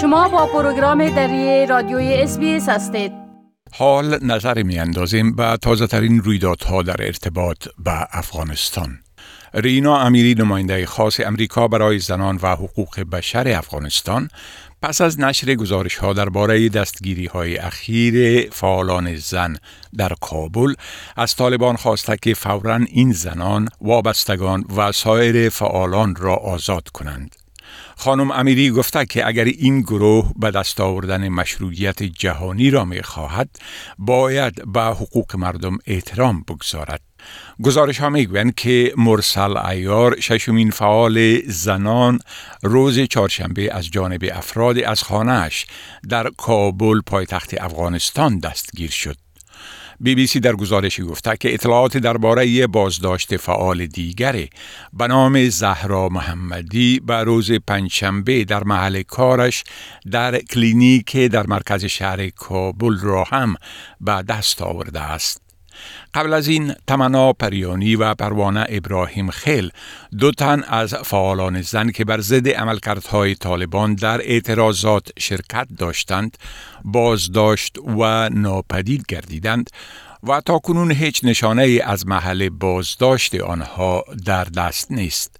شما با پروگرام دری رادیوی اس هستید حال نظر می اندازیم به تازه ترین رویدادها در ارتباط به افغانستان رینا امیری نماینده خاص امریکا برای زنان و حقوق بشر افغانستان پس از نشر گزارش ها درباره دستگیری های اخیر فعالان زن در کابل از طالبان خواسته که فورا این زنان، وابستگان و سایر فعالان را آزاد کنند. خانم امیری گفته که اگر این گروه به دست آوردن مشروعیت جهانی را می خواهد باید به حقوق مردم احترام بگذارد. گزارش ها می‌گویند که مرسل ایار ششمین فعال زنان روز چهارشنبه از جانب افراد از خانهاش در کابل پایتخت افغانستان دستگیر شد. بی بی سی در گزارشی گفته که اطلاعات درباره بازداشت فعال دیگری به نام زهرا محمدی به روز پنجشنبه در محل کارش در کلینیک در مرکز شهر کابل را هم به دست آورده است. قبل از این تمنا پریانی و پروانه ابراهیم خیل دو تن از فعالان زن که بر ضد عملکردهای طالبان در اعتراضات شرکت داشتند بازداشت و ناپدید گردیدند و تا کنون هیچ نشانه از محل بازداشت آنها در دست نیست.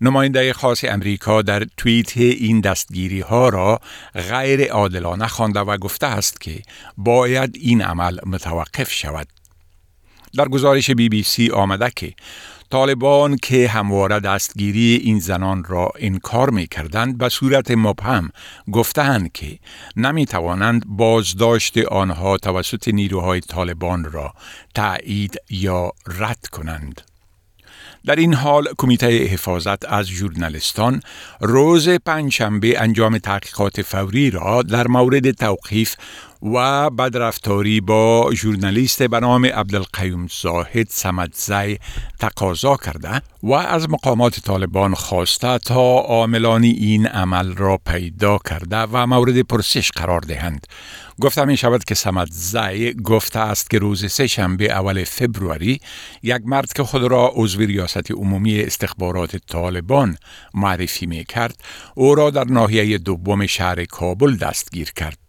نماینده خاص امریکا در توییت این دستگیری ها را غیر عادلانه خوانده و گفته است که باید این عمل متوقف شود. در گزارش بی بی سی آمده که طالبان که همواره دستگیری این زنان را انکار می کردند به صورت مبهم گفتند که نمی توانند بازداشت آنها توسط نیروهای طالبان را تایید یا رد کنند. در این حال کمیته حفاظت از ژورنالیستان روز پنجشنبه انجام تحقیقات فوری را در مورد توقیف و بدرفتاری با ژورنالیست به نام عبدالقیوم زاهد سمدزی تقاضا کرده و از مقامات طالبان خواسته تا عاملان این عمل را پیدا کرده و مورد پرسش قرار دهند گفته می شود که سمت زی گفته است که روز سه شنبه اول فبروری یک مرد که خود را عضو ریاست عمومی استخبارات طالبان معرفی می کرد او را در ناحیه دوم شهر کابل دستگیر کرد.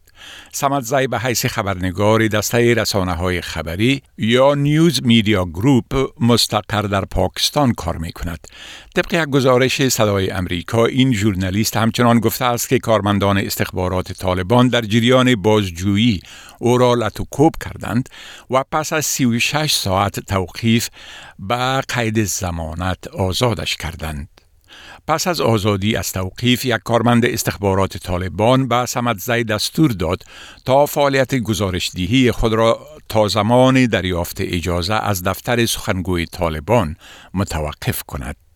زی به حیث خبرنگار دسته رسانه های خبری یا نیوز میدیا گروپ مستقر در پاکستان کار می کند. طبق یک گزارش صدای امریکا این ژورنالیست همچنان گفته است که کارمندان استخبارات طالبان در جریان بازجویی او را لطوکوب کردند و پس از 36 ساعت توقیف به قید زمانت آزادش کردند. پس از آزادی از توقیف یک کارمند استخبارات طالبان به سمت زی دستور داد تا فعالیت گزارشدهی خود را تا زمان دریافت اجازه از دفتر سخنگوی طالبان متوقف کند.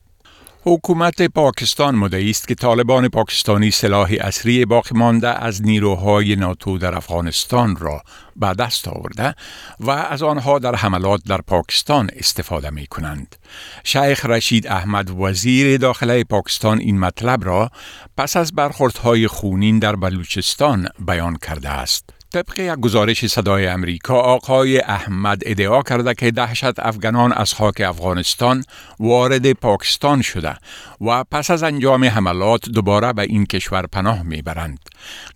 حکومت پاکستان مدعی است که طالبان پاکستانی سلاح اصری باقی مانده از نیروهای ناتو در افغانستان را به دست آورده و از آنها در حملات در پاکستان استفاده می کنند. شیخ رشید احمد وزیر داخله پاکستان این مطلب را پس از برخوردهای خونین در بلوچستان بیان کرده است. طبق یک گزارش صدای امریکا آقای احمد ادعا کرده که دهشت افغانان از خاک افغانستان وارد پاکستان شده و پس از انجام حملات دوباره به این کشور پناه می‌برند.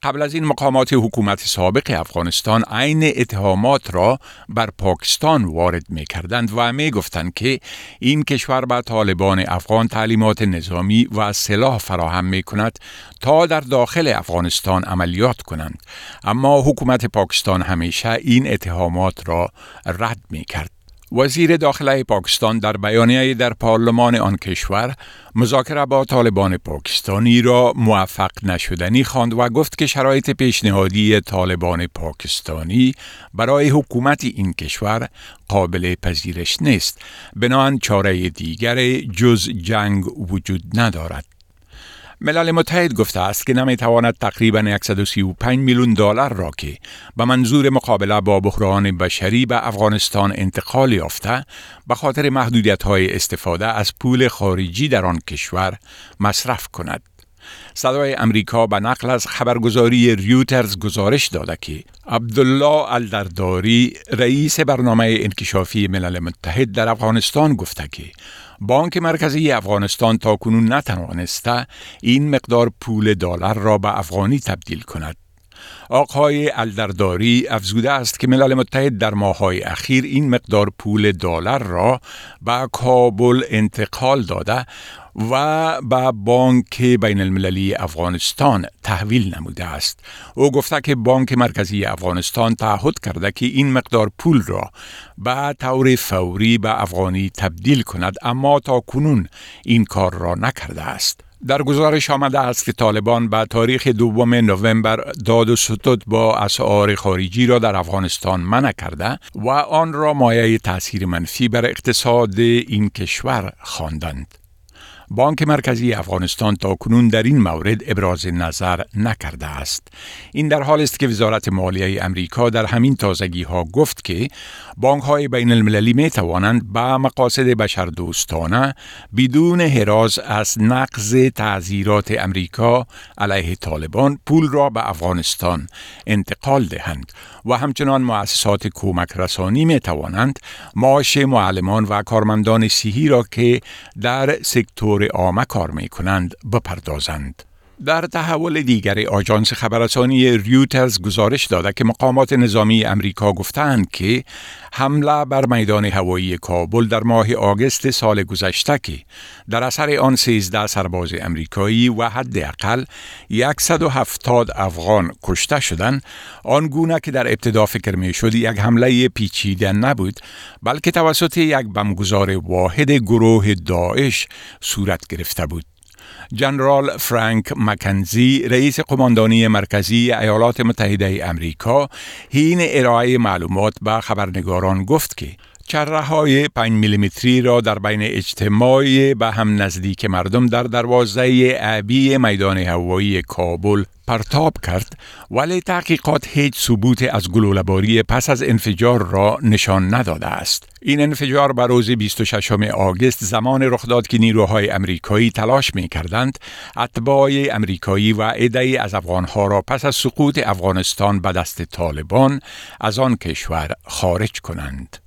قبل از این مقامات حکومت سابق افغانستان عین اتهامات را بر پاکستان وارد می کردند و می گفتند که این کشور به طالبان افغان تعلیمات نظامی و سلاح فراهم می کند تا در داخل افغانستان عملیات کنند اما حکومت پاکستان همیشه این اتهامات را رد می کرد وزیر داخله پاکستان در بیانیه در پارلمان آن کشور مذاکره با طالبان پاکستانی را موفق نشدنی خواند و گفت که شرایط پیشنهادی طالبان پاکستانی برای حکومت این کشور قابل پذیرش نیست. بنابراین چاره دیگر جز جنگ وجود ندارد. ملل متحد گفته است که نمی‌تواند تقریبا 135 میلیون دلار را که به منظور مقابله با بحران بشری به افغانستان انتقال یافته به خاطر محدودیت های استفاده از پول خارجی در آن کشور مصرف کند. صدای امریکا به نقل از خبرگزاری ریوترز گزارش داده که عبدالله الدرداری رئیس برنامه انکشافی ملل متحد در افغانستان گفته که بانک مرکزی افغانستان تا کنون نتوانسته این مقدار پول دلار را به افغانی تبدیل کند. آقای الدرداری افزوده است که ملل متحد در ماههای اخیر این مقدار پول دلار را به کابل انتقال داده و به بانک بین المللی افغانستان تحویل نموده است. او گفته که بانک مرکزی افغانستان تعهد کرده که این مقدار پول را به طور فوری به افغانی تبدیل کند اما تا کنون این کار را نکرده است. در گزارش آمده است که طالبان به تاریخ دوم نوامبر داد و ستد با اسعار خارجی را در افغانستان منع کرده و آن را مایه تاثیر منفی بر اقتصاد این کشور خواندند. بانک مرکزی افغانستان تا کنون در این مورد ابراز نظر نکرده است. این در حال است که وزارت مالیه امریکا در همین تازگی ها گفت که بانک های بین المللی می توانند به مقاصد بشردوستانه بدون حراز از نقض تعذیرات امریکا علیه طالبان پول را به افغانستان انتقال دهند و همچنان مؤسسات کمک رسانی می توانند معاش معلمان و کارمندان صحی را که در سکتور عامه کار می کنند بپردازند. در تحول دیگر آژانس خبررسانی ریوترز گزارش داده که مقامات نظامی امریکا گفتند که حمله بر میدان هوایی کابل در ماه آگست سال گذشته که در اثر آن 13 سرباز امریکایی و حداقل 170 افغان کشته شدند. آنگونه که در ابتدا فکر می شد یک حمله پیچیده نبود بلکه توسط یک بمگذار واحد گروه داعش صورت گرفته بود. جنرال فرانک مکنزی رئیس قماندانی مرکزی ایالات متحده امریکا هین ارائه معلومات به خبرنگاران گفت که چره های 5 میلیمتری را در بین اجتماع به هم نزدیک مردم در دروازه عبی میدان هوایی کابل پرتاب کرد ولی تحقیقات هیچ ثبوت از گلوله‌باری پس از انفجار را نشان نداده است. این انفجار بر روز 26 آگست زمان رخ داد که نیروهای امریکایی تلاش می کردند اتباع امریکایی و عدهای از افغانها را پس از سقوط افغانستان به دست طالبان از آن کشور خارج کنند.